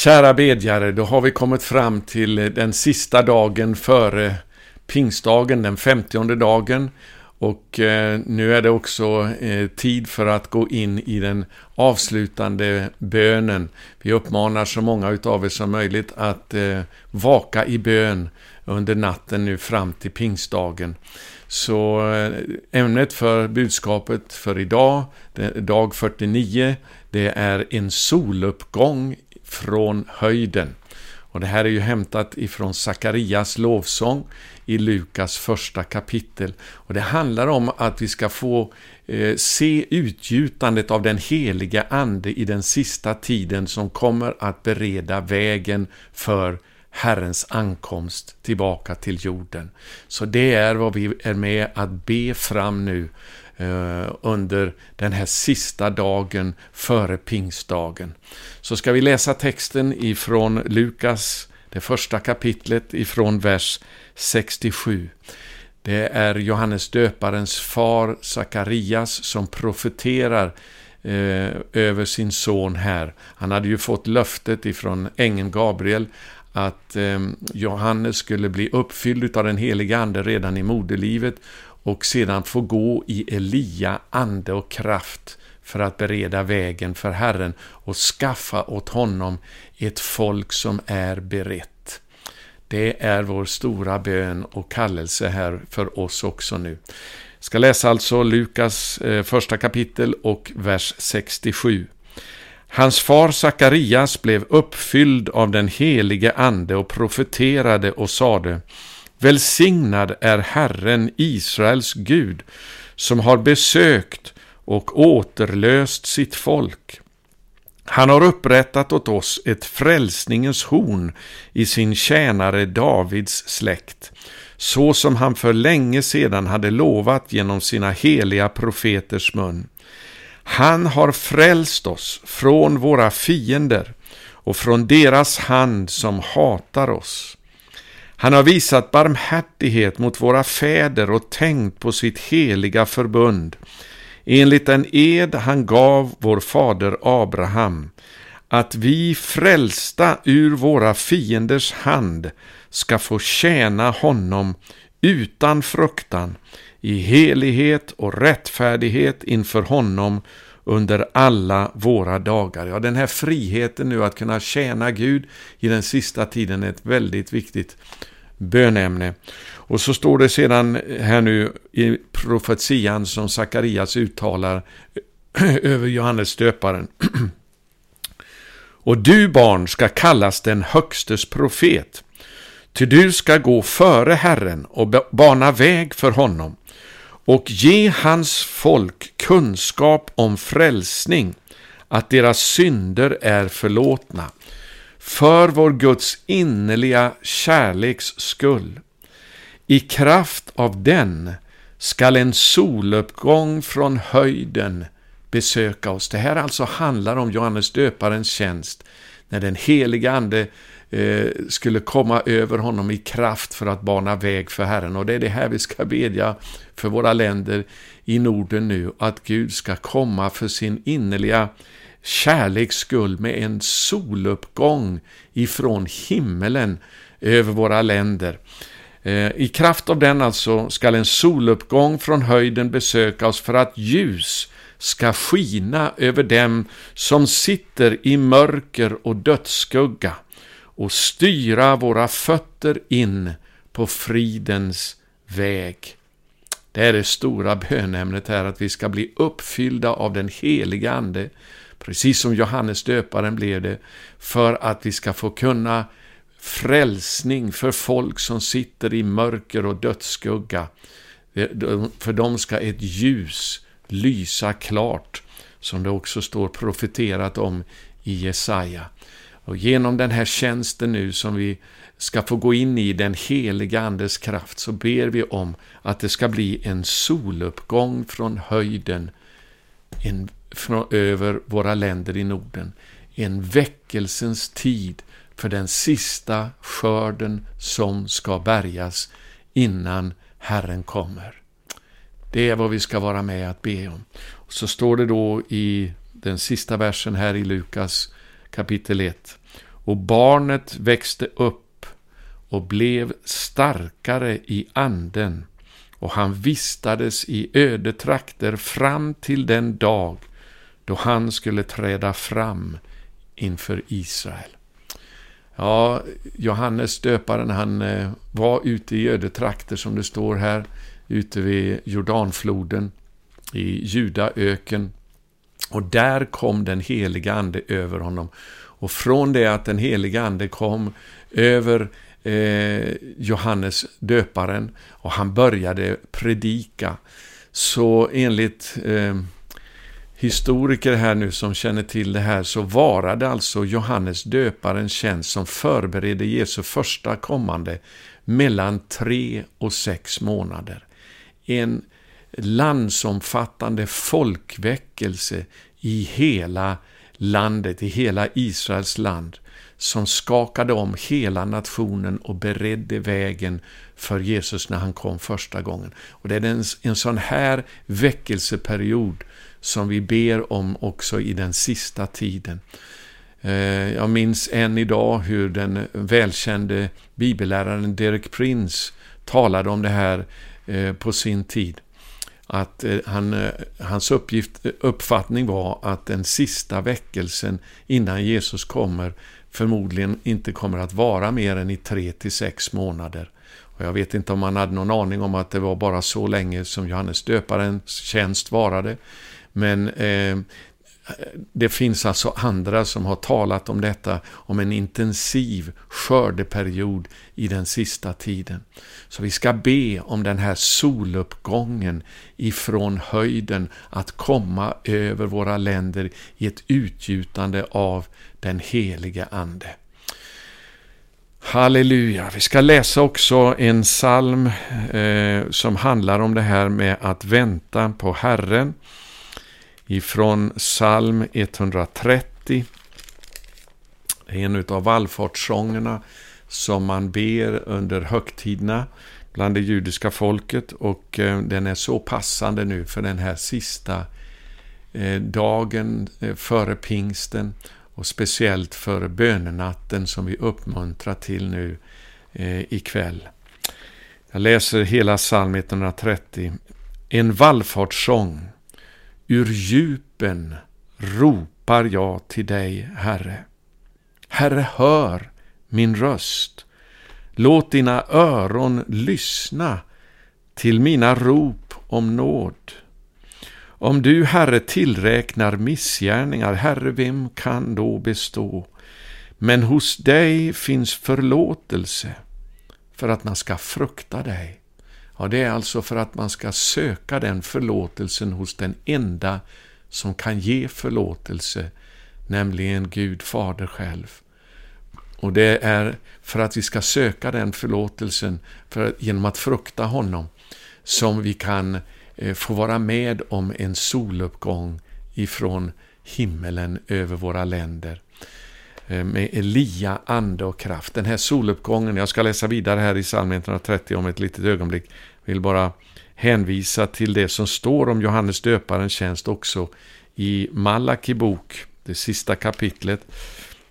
Kära bedjare, då har vi kommit fram till eh, den sista dagen före pingstdagen, den femtionde dagen. Och eh, nu är det också eh, tid för att gå in i den avslutande bönen. Vi uppmanar så många utav er som möjligt att eh, vaka i bön under natten nu fram till pingstdagen. Så eh, ämnet för budskapet för idag, dag 49, det är en soluppgång från höjden. Och det här är ju hämtat ifrån Sakarias lovsång i Lukas första kapitel. Och det handlar om att vi ska få eh, se utgjutandet av den heliga Ande i den sista tiden som kommer att bereda vägen för Herrens ankomst tillbaka till jorden. Så det är vad vi är med att be fram nu Eh, under den här sista dagen före pingstdagen. Så ska vi läsa texten ifrån Lukas, det första kapitlet ifrån vers 67. Det är Johannes döparens far Sakarias som profeterar eh, över sin son här. Han hade ju fått löftet ifrån ängeln Gabriel att eh, Johannes skulle bli uppfylld av den heliga Ande redan i moderlivet och sedan få gå i Elia ande och kraft för att bereda vägen för Herren och skaffa åt honom ett folk som är berett. Det är vår stora bön och kallelse här för oss också nu. Jag ska läsa alltså Lukas eh, första kapitel och vers 67. Hans far Sakarias blev uppfylld av den helige ande och profeterade och sade Välsignad är Herren, Israels Gud, som har besökt och återlöst sitt folk. Han har upprättat åt oss ett frälsningens horn i sin tjänare Davids släkt, så som han för länge sedan hade lovat genom sina heliga profeters mun. Han har frälst oss från våra fiender och från deras hand som hatar oss. Han har visat barmhärtighet mot våra fäder och tänkt på sitt heliga förbund, enligt den ed han gav vår fader Abraham, att vi frälsta ur våra fienders hand ska få tjäna honom utan fruktan, i helighet och rättfärdighet inför honom under alla våra dagar. Ja, den här friheten nu att kunna tjäna Gud i den sista tiden är ett väldigt viktigt bönämne. Och så står det sedan här nu i profetian som Sakarias uttalar över Johannes döparen. Och du barn ska kallas den högstes profet, ty du ska gå före Herren och bana väg för honom och ge hans folk kunskap om frälsning, att deras synder är förlåtna för vår Guds innerliga kärleks skull. I kraft av den skall en soluppgång från höjden besöka oss. Det här alltså handlar om Johannes döparens tjänst, när den heliga Ande Eh, skulle komma över honom i kraft för att bana väg för Herren. Och det är det här vi ska bedja för våra länder i Norden nu, att Gud ska komma för sin innerliga kärleks skull med en soluppgång ifrån himmelen över våra länder. Eh, I kraft av den alltså skall en soluppgång från höjden besöka oss för att ljus ska skina över dem som sitter i mörker och dödsskugga och styra våra fötter in på fridens väg. Det är det stora bönämnet här, att vi ska bli uppfyllda av den heliga Ande precis som Johannes döparen blev det, för att vi ska få kunna frälsning för folk som sitter i mörker och dödsskugga. För dem ska ett ljus lysa klart, som det också står profeterat om i Jesaja. Och genom den här tjänsten nu som vi ska få gå in i den heliga Andes kraft så ber vi om att det ska bli en soluppgång från höjden, en från, över våra länder i Norden. En väckelsens tid för den sista skörden som ska bärgas innan Herren kommer. Det är vad vi ska vara med att be om. Så står det då i den sista versen här i Lukas kapitel 1. och barnet växte upp och blev starkare i anden och han vistades i öde trakter fram till den dag då han skulle träda fram inför Israel. Ja, Johannes döparen han eh, var ute i ödetrakter som det står här, ute vid Jordanfloden i Judaöken. Och där kom den heliga ande över honom. Och från det att den heliga ande kom över eh, Johannes döparen och han började predika, så enligt eh, historiker här nu som känner till det här så varade alltså Johannes döparens tjänst som förberedde Jesu första kommande mellan tre och sex månader. En landsomfattande folkväckelse i hela landet, i hela Israels land, som skakade om hela nationen och beredde vägen för Jesus när han kom första gången. Och Det är en, en sån här väckelseperiod som vi ber om också i den sista tiden. Eh, jag minns än idag hur den välkände bibelläraren Derek Prince talade om det här eh, på sin tid. Att eh, han, eh, hans uppgift, eh, uppfattning var att den sista väckelsen innan Jesus kommer förmodligen inte kommer att vara mer än i tre till sex månader. Och jag vet inte om han hade någon aning om att det var bara så länge som Johannes döparens tjänst varade. Men eh, det finns alltså andra som har talat om detta, om en intensiv skördeperiod i den sista tiden. Så vi ska be om den här soluppgången ifrån höjden att komma över våra länder i ett utgjutande av den helige Ande. Halleluja! Vi ska läsa också en psalm eh, som handlar om det här med att vänta på Herren ifrån psalm 130. En av vallfartssångerna som man ber under högtiderna bland det judiska folket och eh, den är så passande nu för den här sista eh, dagen eh, före pingsten och speciellt för bönenatten som vi uppmuntrar till nu ikväll. Jag läser hela psalm 130. En vallfartssång Ur djupen ropar jag till dig, Herre. Herre, hör min röst. Låt dina öron lyssna till mina rop om nåd. Om du, Herre, tillräknar missgärningar, Herre, vem kan då bestå? Men hos dig finns förlåtelse för att man ska frukta dig. Ja, det är alltså för att man ska söka den förlåtelsen hos den enda som kan ge förlåtelse, nämligen Gud Fader själv. Och det är för att vi ska söka den förlåtelsen för, genom att frukta honom som vi kan eh, få vara med om en soluppgång ifrån himmelen över våra länder. Eh, med Elia, ande och kraft. Den här soluppgången, jag ska läsa vidare här i psalm 130 om ett litet ögonblick, vill bara hänvisa till det som står om Johannes döparens tjänst också i Malaki bok, det sista kapitlet,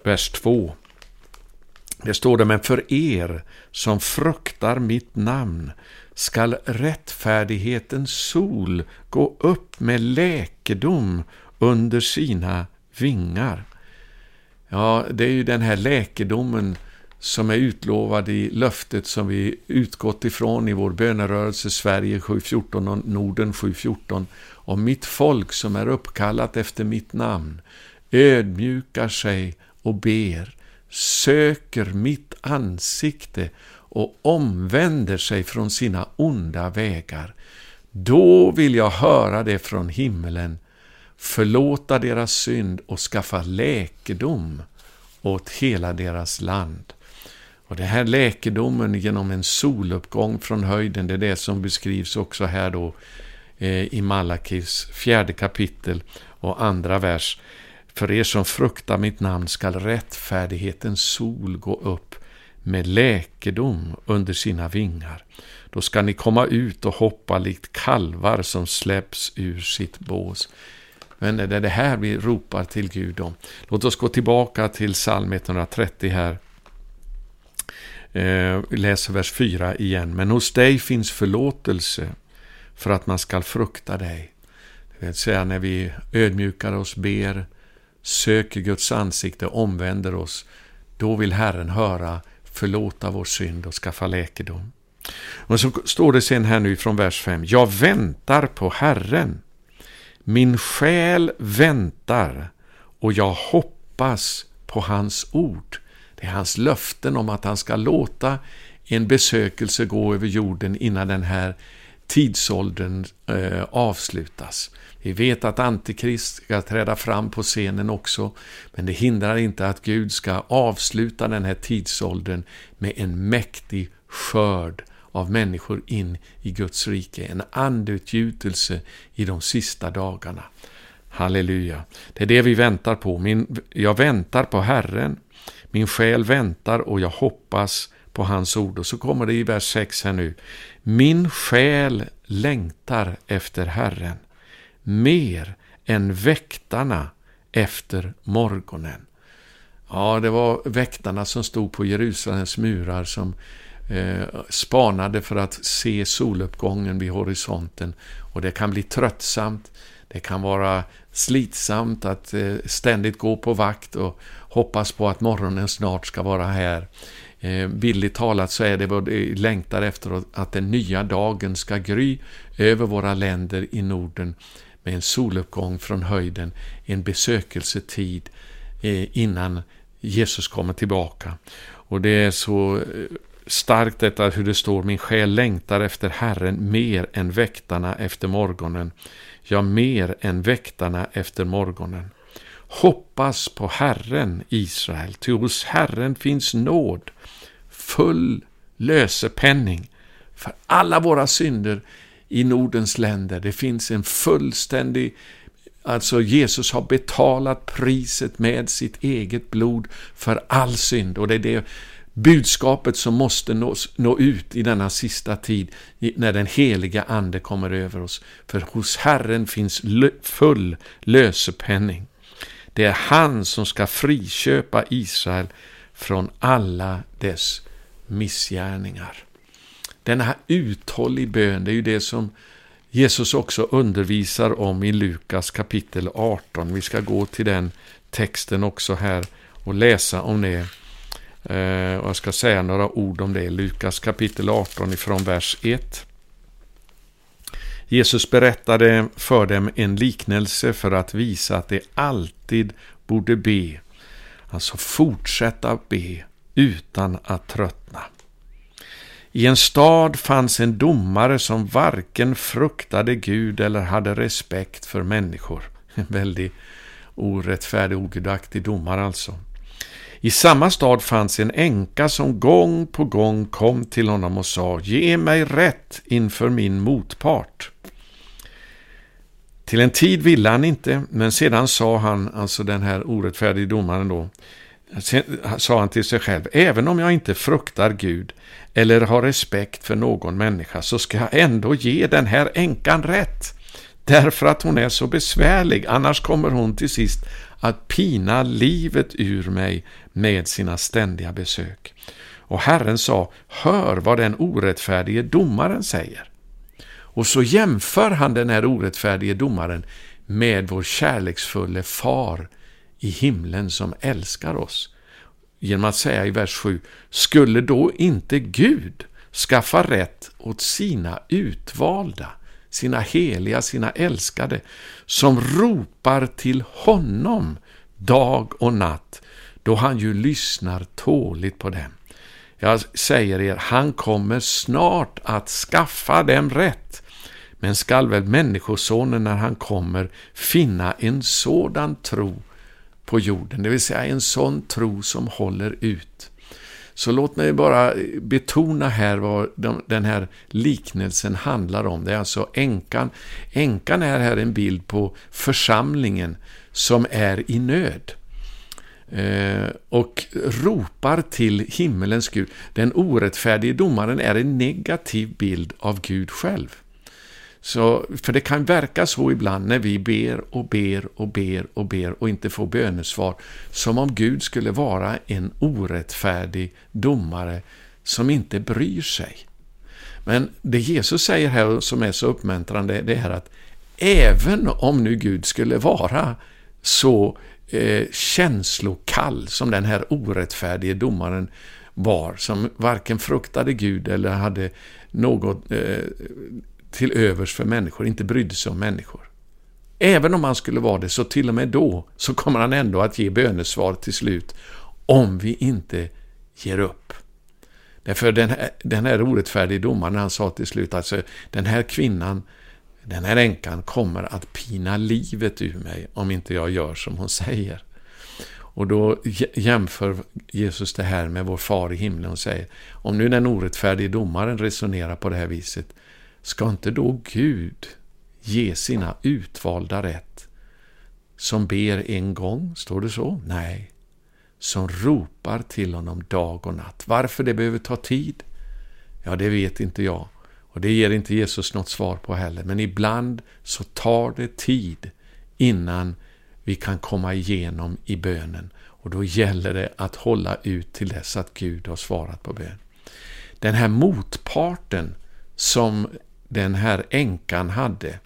vers 2. Det står det, men för er som fruktar mitt namn skall rättfärdighetens sol gå upp med läkedom under sina vingar. Ja, det är ju den här läkedomen som är utlovad i löftet som vi utgått ifrån i vår bönerörelse Sverige 7.14 och Norden 7.14 om mitt folk som är uppkallat efter mitt namn ödmjukar sig och ber, söker mitt ansikte och omvänder sig från sina onda vägar. Då vill jag höra det från himmelen, förlåta deras synd och skaffa läkedom åt hela deras land. Och det här läkedomen genom en soluppgång från höjden, det är det som beskrivs också här då eh, i Malakis fjärde kapitel och andra vers. För er som fruktar mitt namn skall rättfärdighetens sol gå upp med läkedom under sina vingar. Då ska ni komma ut och hoppa likt kalvar som släpps ur sitt bås. Men det är det här vi ropar till Gud om. Låt oss gå tillbaka till psalm 130 här. Eh, läser vers 4 igen. Men hos dig finns förlåtelse för att man skall frukta dig. Det vill säga när vi ödmjukar oss, ber, söker Guds ansikte, omvänder oss. Då vill Herren höra, förlåta vår synd och skaffa läkedom. Och så står det sen här nu från vers 5. Jag väntar på Herren. Min själ väntar och jag hoppas på hans ord. Det är hans löften om att han ska låta en besökelse gå över jorden innan den här tidsåldern eh, avslutas. Vi vet att Antikrist ska träda fram på scenen också, men det hindrar inte att Gud ska avsluta den här tidsåldern med en mäktig skörd av människor in i Guds rike, en andeutgjutelse i de sista dagarna. Halleluja. Det är det vi väntar på. Min, jag väntar på Herren. Min själ väntar och jag hoppas på hans ord. Och så kommer det i vers 6 här nu. Min själ längtar efter Herren mer än väktarna efter morgonen. Ja, det var väktarna som stod på Jerusalems murar som eh, spanade för att se soluppgången vid horisonten. Och det kan bli tröttsamt, det kan vara slitsamt att eh, ständigt gå på vakt och hoppas på att morgonen snart ska vara här. Eh, Billigt talat så är det vad vi längtar efter att den nya dagen ska gry över våra länder i Norden med en soluppgång från höjden, en besökelsetid innan Jesus kommer tillbaka. Och det är så starkt detta hur det står, min själ längtar efter Herren mer än väktarna efter morgonen. Ja, mer än väktarna efter morgonen. Hoppas på Herren, Israel, ty hos Herren finns nåd, full lösepenning för alla våra synder i Nordens länder. Det finns en fullständig Alltså Jesus har betalat priset med sitt eget blod för all synd. Och det är det budskapet som måste nå, nå ut i denna sista tid, när den heliga Ande kommer över oss. För hos Herren finns full lösepenning. Det är han som ska friköpa Israel från alla dess missgärningar. Denna uthållig bön, det är ju det som Jesus också undervisar om i Lukas kapitel 18. Vi ska gå till den texten också här och läsa om det. Eh, och jag ska säga några ord om det. Lukas kapitel 18 ifrån vers 1. Jesus berättade för dem en liknelse för att visa att de alltid borde be. Alltså fortsätta be utan att tröttna. I en stad fanns en domare som varken fruktade Gud eller hade respekt för människor. En väldigt orättfärdig, ogudaktig domare alltså. I samma stad fanns en änka som gång på gång kom till honom och sa Ge mig rätt inför min motpart. Till en tid ville han inte, men sedan sa han, alltså den här orättfärdige domaren då, sa han till sig själv, även om jag inte fruktar Gud eller har respekt för någon människa så ska jag ändå ge den här änkan rätt. Därför att hon är så besvärlig, annars kommer hon till sist att pina livet ur mig med sina ständiga besök. Och Herren sa, hör vad den orättfärdige domaren säger. Och så jämför han den här orättfärdige domaren med vår kärleksfulle far i himlen som älskar oss. Genom att säga i vers 7, skulle då inte Gud skaffa rätt åt sina utvalda, sina heliga, sina älskade, som ropar till honom dag och natt, då han ju lyssnar tåligt på dem. Jag säger er, han kommer snart att skaffa dem rätt. Men skall väl Människosonen när han kommer finna en sådan tro på jorden, det vill säga en sån tro som håller ut. Så låt mig bara betona här vad den här liknelsen handlar om. Det är alltså änkan. Änkan är här en bild på församlingen som är i nöd. Eh, och ropar till himmelens Gud. Den orättfärdige domaren är en negativ bild av Gud själv. Så, för det kan verka så ibland när vi ber och ber och ber och ber och inte får bönesvar, som om Gud skulle vara en orättfärdig domare som inte bryr sig. Men det Jesus säger här som är så uppmuntrande, det är att även om nu Gud skulle vara så eh, känslokall som den här orättfärdige domaren var, som varken fruktade Gud eller hade något eh, till övers för människor, inte brydde sig om människor. Även om han skulle vara det, så till och med då, så kommer han ändå att ge bönesvar till slut, om vi inte ger upp. Därför den här, den här orättfärdige domaren, han sa till slut, alltså den här kvinnan, den här änkan kommer att pina livet ur mig om inte jag gör som hon säger. Och då jämför Jesus det här med vår far i himlen och säger, om nu den orättfärdige domaren resonerar på det här viset, ska inte då Gud ge sina utvalda rätt som ber en gång, står det så? Nej. Som ropar till honom dag och natt. Varför det behöver ta tid? Ja, det vet inte jag. Och det ger inte Jesus något svar på heller. Men ibland så tar det tid innan vi kan komma igenom i bönen. Och då gäller det att hålla ut till dess att Gud har svarat på bön. Den här motparten som den här änkan hade,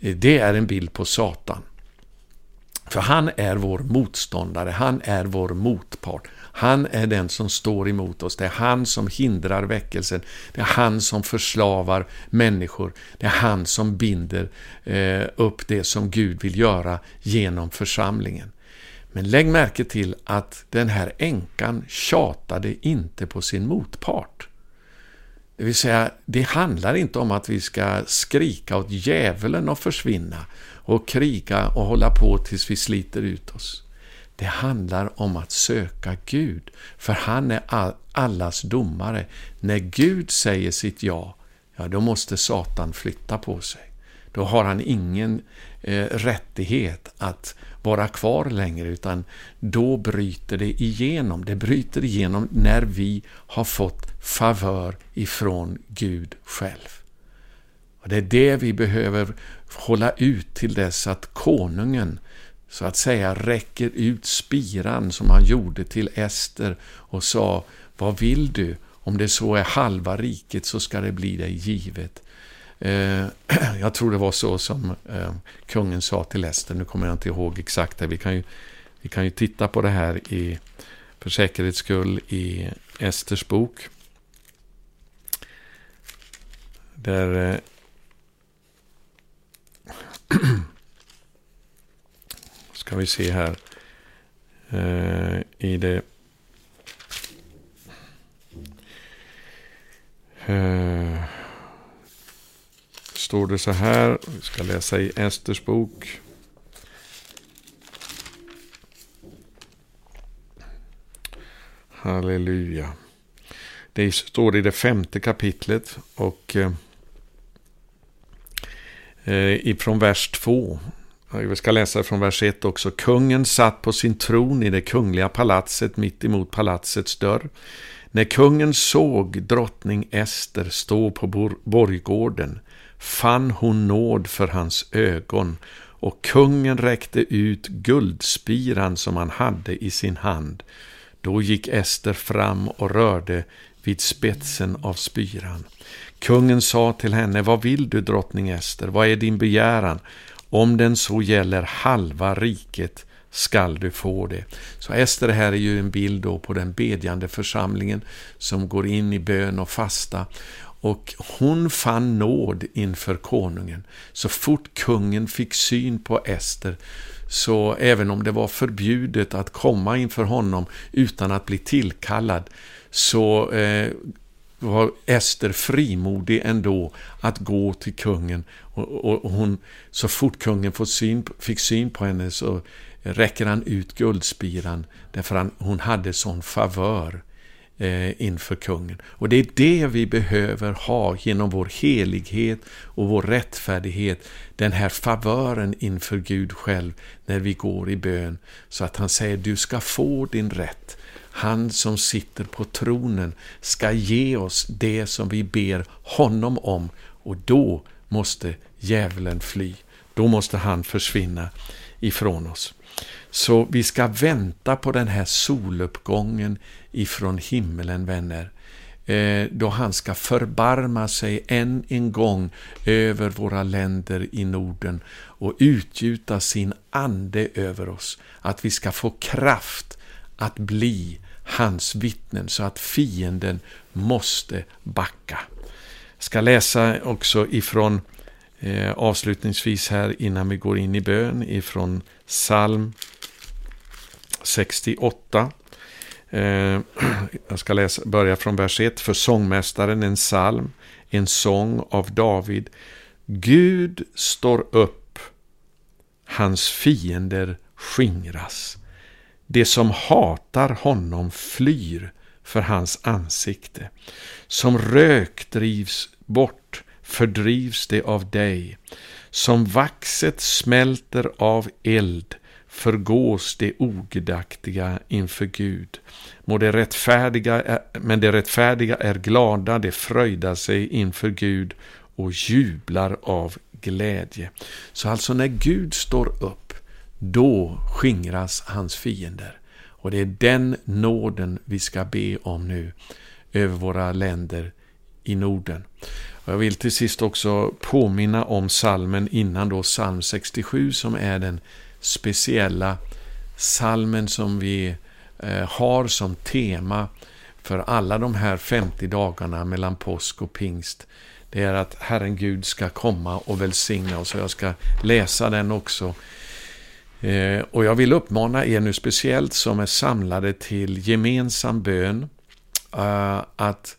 eh, det är en bild på Satan. För han är vår motståndare, han är vår motpart. Han är den som står emot oss, det är han som hindrar väckelsen, det är han som förslavar människor, det är han som binder eh, upp det som Gud vill göra genom församlingen. Men lägg märke till att den här änkan tjatade inte på sin motpart. Det vill säga, det handlar inte om att vi ska skrika åt djävulen att försvinna och kriga och hålla på tills vi sliter ut oss. Det handlar om att söka Gud, för han är allas domare. När Gud säger sitt ja, ja då måste Satan flytta på sig. Då har han ingen eh, rättighet att vara kvar längre, utan då bryter det igenom. Det bryter igenom när vi har fått favör ifrån Gud själv. Och Det är det vi behöver hålla ut till dess att konungen så att säga räcker ut spiran som han gjorde till Ester och sa Vad vill du? Om det så är halva riket så ska det bli dig givet. Eh, jag tror det var så som eh, kungen sa till Ester, nu kommer jag inte ihåg exakt det. Vi kan ju, vi kan ju titta på det här i, för säkerhets skull i Esters bok. Där eh, ska vi se här. Eh, I det... Eh, står det så här. Vi ska läsa i Esters bok. Halleluja. Det står i det femte kapitlet och eh, Eh, ifrån vers 2 vi ska läsa från vers 1 också. Kungen satt på sin tron i det kungliga palatset mitt emot palatsets dörr. När kungen såg drottning Ester stå på borggården fann hon nåd för hans ögon och kungen räckte ut guldspiran som han hade i sin hand. Då gick Ester fram och rörde vid spetsen av spyran. Kungen sa till henne, vad vill du drottning Ester, vad är din begäran? Om den så gäller halva riket skall du få det. Så Ester här är ju en bild då på den bedjande församlingen som går in i bön och fasta. Och hon fann nåd inför konungen. Så fort kungen fick syn på Ester, så även om det var förbjudet att komma inför honom utan att bli tillkallad, så eh, var Ester frimodig ändå att gå till kungen. Och, och, och hon, så fort kungen fick syn, fick syn på henne så räcker han ut guldspiran därför att hon hade sån favör eh, inför kungen. Och det är det vi behöver ha genom vår helighet och vår rättfärdighet. Den här favören inför Gud själv när vi går i bön. Så att han säger du ska få din rätt. Han som sitter på tronen ska ge oss det som vi ber honom om och då måste djävulen fly. Då måste han försvinna ifrån oss. Så vi ska vänta på den här soluppgången ifrån himmelen, vänner. Eh, då han ska förbarma sig än en gång över våra länder i Norden och utgjuta sin ande över oss. Att vi ska få kraft att bli hans vittnen så att fienden måste backa. Jag ska läsa också ifrån eh, avslutningsvis här innan vi går in i bön ifrån psalm 68. Eh, jag ska läsa, börja från vers 1. För sångmästaren en psalm, en sång av David. Gud står upp, hans fiender skingras. Det som hatar honom flyr för hans ansikte. Som rök drivs bort fördrivs det av dig. Som vaxet smälter av eld förgås det ogudaktiga inför Gud. Må det rättfärdiga, men det rättfärdiga är glada, det fröjdar sig inför Gud och jublar av glädje. Så alltså när Gud står upp, då skingras hans fiender. Och det är den nåden vi ska be om nu över våra länder i Norden. Och jag vill till sist också påminna om salmen innan då, psalm 67, som är den speciella salmen som vi eh, har som tema för alla de här 50 dagarna mellan påsk och pingst. Det är att Herren Gud ska komma och välsigna oss. Jag ska läsa den också. Eh, och jag vill uppmana er nu speciellt som är samlade till gemensam bön eh, att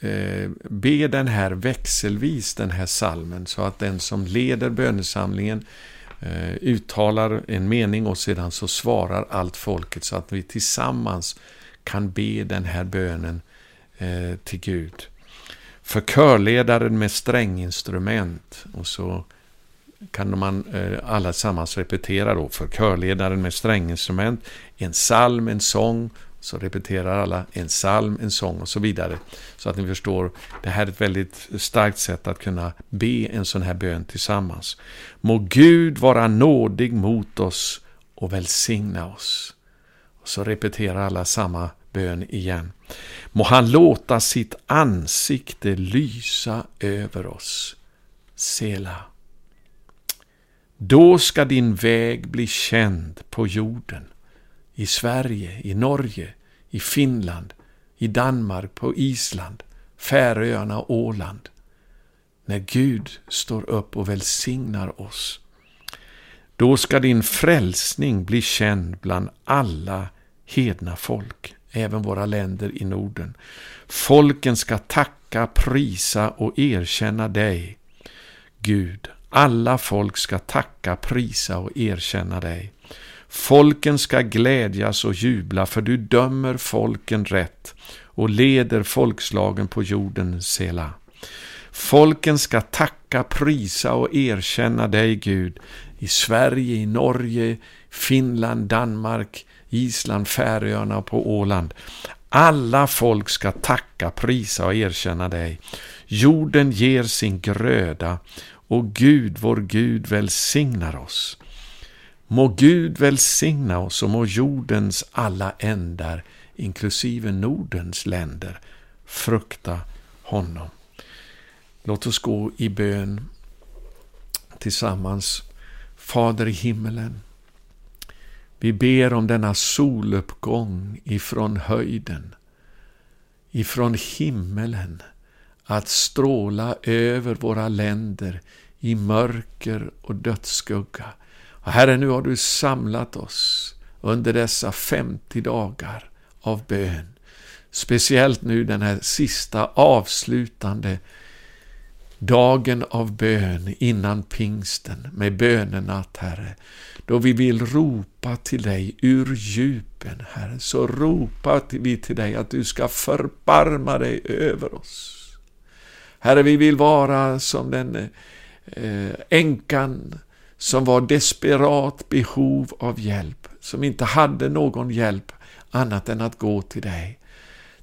eh, be den här växelvis, den här salmen, så att den som leder bönesamlingen eh, uttalar en mening och sedan så svarar allt folket så att vi tillsammans kan be den här bönen eh, till Gud. För körledaren med stränginstrument och så kan man eh, alla tillsammans repetera då för körledaren med stränginstrument, en psalm, en sång så repeterar alla en psalm, en sång och så vidare. Så att ni förstår, det här är ett väldigt starkt sätt att kunna be en sån här bön tillsammans. Må Gud vara nådig mot oss och välsigna oss. Och så repeterar alla samma bön igen. Må han låta sitt ansikte lysa över oss. Sela. Då ska din väg bli känd på jorden i Sverige, i Norge, i Finland, i Danmark, på Island, Färöarna och Åland. När Gud står upp och välsignar oss. Då ska din frälsning bli känd bland alla hedna folk, även våra länder i Norden. Folken ska tacka, prisa och erkänna dig, Gud. Alla folk ska tacka, prisa och erkänna dig. Folken ska glädjas och jubla, för du dömer folken rätt och leder folkslagen på jorden, Sela. Folken ska tacka, prisa och erkänna dig, Gud, i Sverige, i Norge, Finland, Danmark, Island, Färöarna och på Åland. Alla folk ska tacka, prisa och erkänna dig. Jorden ger sin gröda och Gud, vår Gud, välsignar oss. Må Gud välsigna oss och må jordens alla ändar, inklusive Nordens länder, frukta honom. Låt oss gå i bön tillsammans. Fader i himmelen, vi ber om denna soluppgång ifrån höjden, ifrån himmelen, att stråla över våra länder i mörker och dödsskugga. Och Herre, nu har du samlat oss under dessa 50 dagar av bön. Speciellt nu den här sista avslutande dagen av bön innan pingsten med bönenatt, Herre. Då vi vill ropa till dig ur djupen, Herre, så ropar vi till dig att du ska förbarma dig över oss. Herre, vi vill vara som den eh, änkan som var desperat behov av hjälp, som inte hade någon hjälp annat än att gå till dig.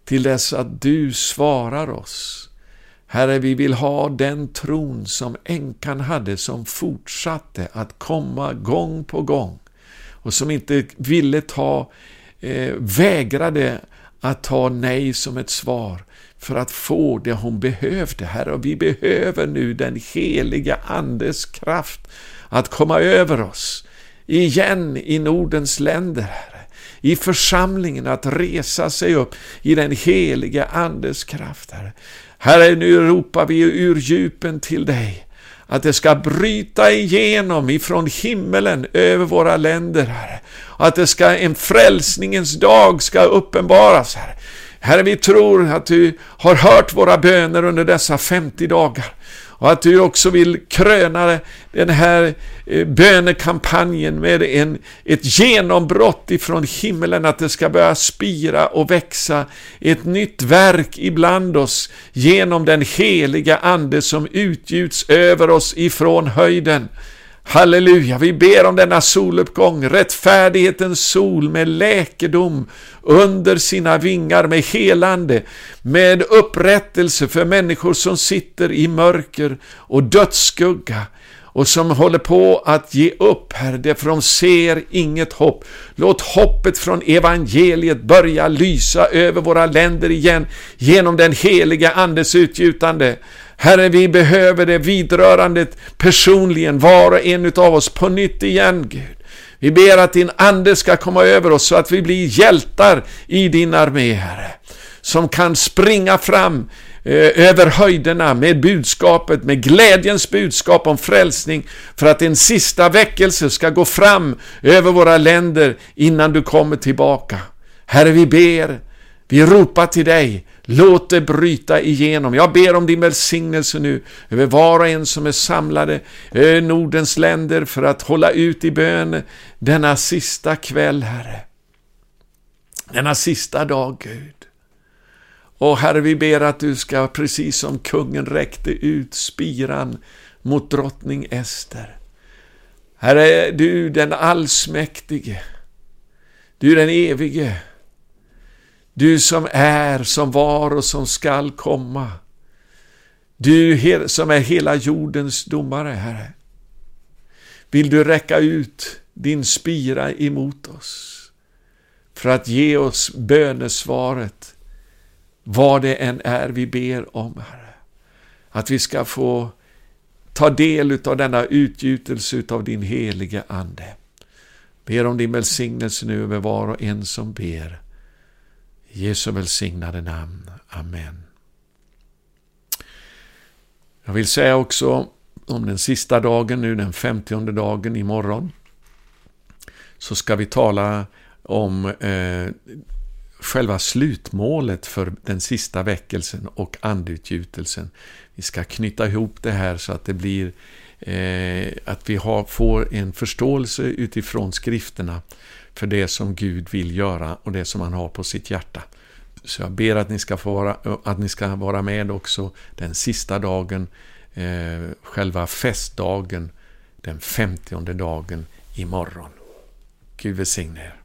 Till dess att du svarar oss Herre, vi vill ha den tron som änkan hade som fortsatte att komma gång på gång och som inte ville ta, eh, vägrade att ta nej som ett svar för att få det hon behövde, Herre. Och vi behöver nu den heliga Andes kraft att komma över oss igen i Nordens länder, Herre i församlingen att resa sig upp i den heliga Andes kraft, Herre. Herre, nu ropar vi ur djupen till dig att det ska bryta igenom ifrån himmelen över våra länder, Herre. Att det ska, en frälsningens dag ska uppenbaras, Herre. Herre, vi tror att du har hört våra böner under dessa 50 dagar. Och att du också vill kröna den här eh, bönekampanjen med en, ett genombrott ifrån himlen, att det ska börja spira och växa ett nytt verk ibland oss genom den heliga Ande som utgjuts över oss ifrån höjden. Halleluja, vi ber om denna soluppgång, rättfärdighetens sol med läkedom under sina vingar, med helande, med upprättelse för människor som sitter i mörker och dödsskugga och som håller på att ge upp, Herre, därför de ser inget hopp. Låt hoppet från evangeliet börja lysa över våra länder igen genom den heliga Andes utgjutande. Herre, vi behöver det vidrörandet personligen, var och en utav oss, på nytt igen, Gud. Vi ber att din Ande ska komma över oss så att vi blir hjältar i din armé, Herre. Som kan springa fram eh, över höjderna med budskapet, med glädjens budskap om frälsning, för att en sista väckelse ska gå fram över våra länder innan du kommer tillbaka. Herre, vi ber, vi ropar till dig, Låt det bryta igenom. Jag ber om din välsignelse nu över var och en som är samlade över Nordens länder för att hålla ut i bön denna sista kväll, Herre. Denna sista dag, Gud. Och Herre, vi ber att du ska, precis som kungen räckte ut spiran mot drottning Ester. Herre, du den allsmäktige, du den evige, du som är, som var och som skall komma. Du som är hela jordens domare, Herre. Vill du räcka ut din spira emot oss för att ge oss bönesvaret, vad det än är vi ber om, Herre. Att vi ska få ta del av denna utgjutelse av din heliga Ande. Ber om din välsignelse nu över var och en som ber. Jesu välsignade namn. Amen. Jag vill säga också om den sista dagen nu, den femtionde dagen imorgon, så ska vi tala om eh, själva slutmålet för den sista väckelsen och andutgjutelsen. Vi ska knyta ihop det här så att det blir eh, att vi har, får en förståelse utifrån skrifterna för det som Gud vill göra och det som han har på sitt hjärta. Så jag ber att ni ska, få vara, att ni ska vara med också den sista dagen, eh, själva festdagen, den femtionde dagen imorgon. Gud välsigne er.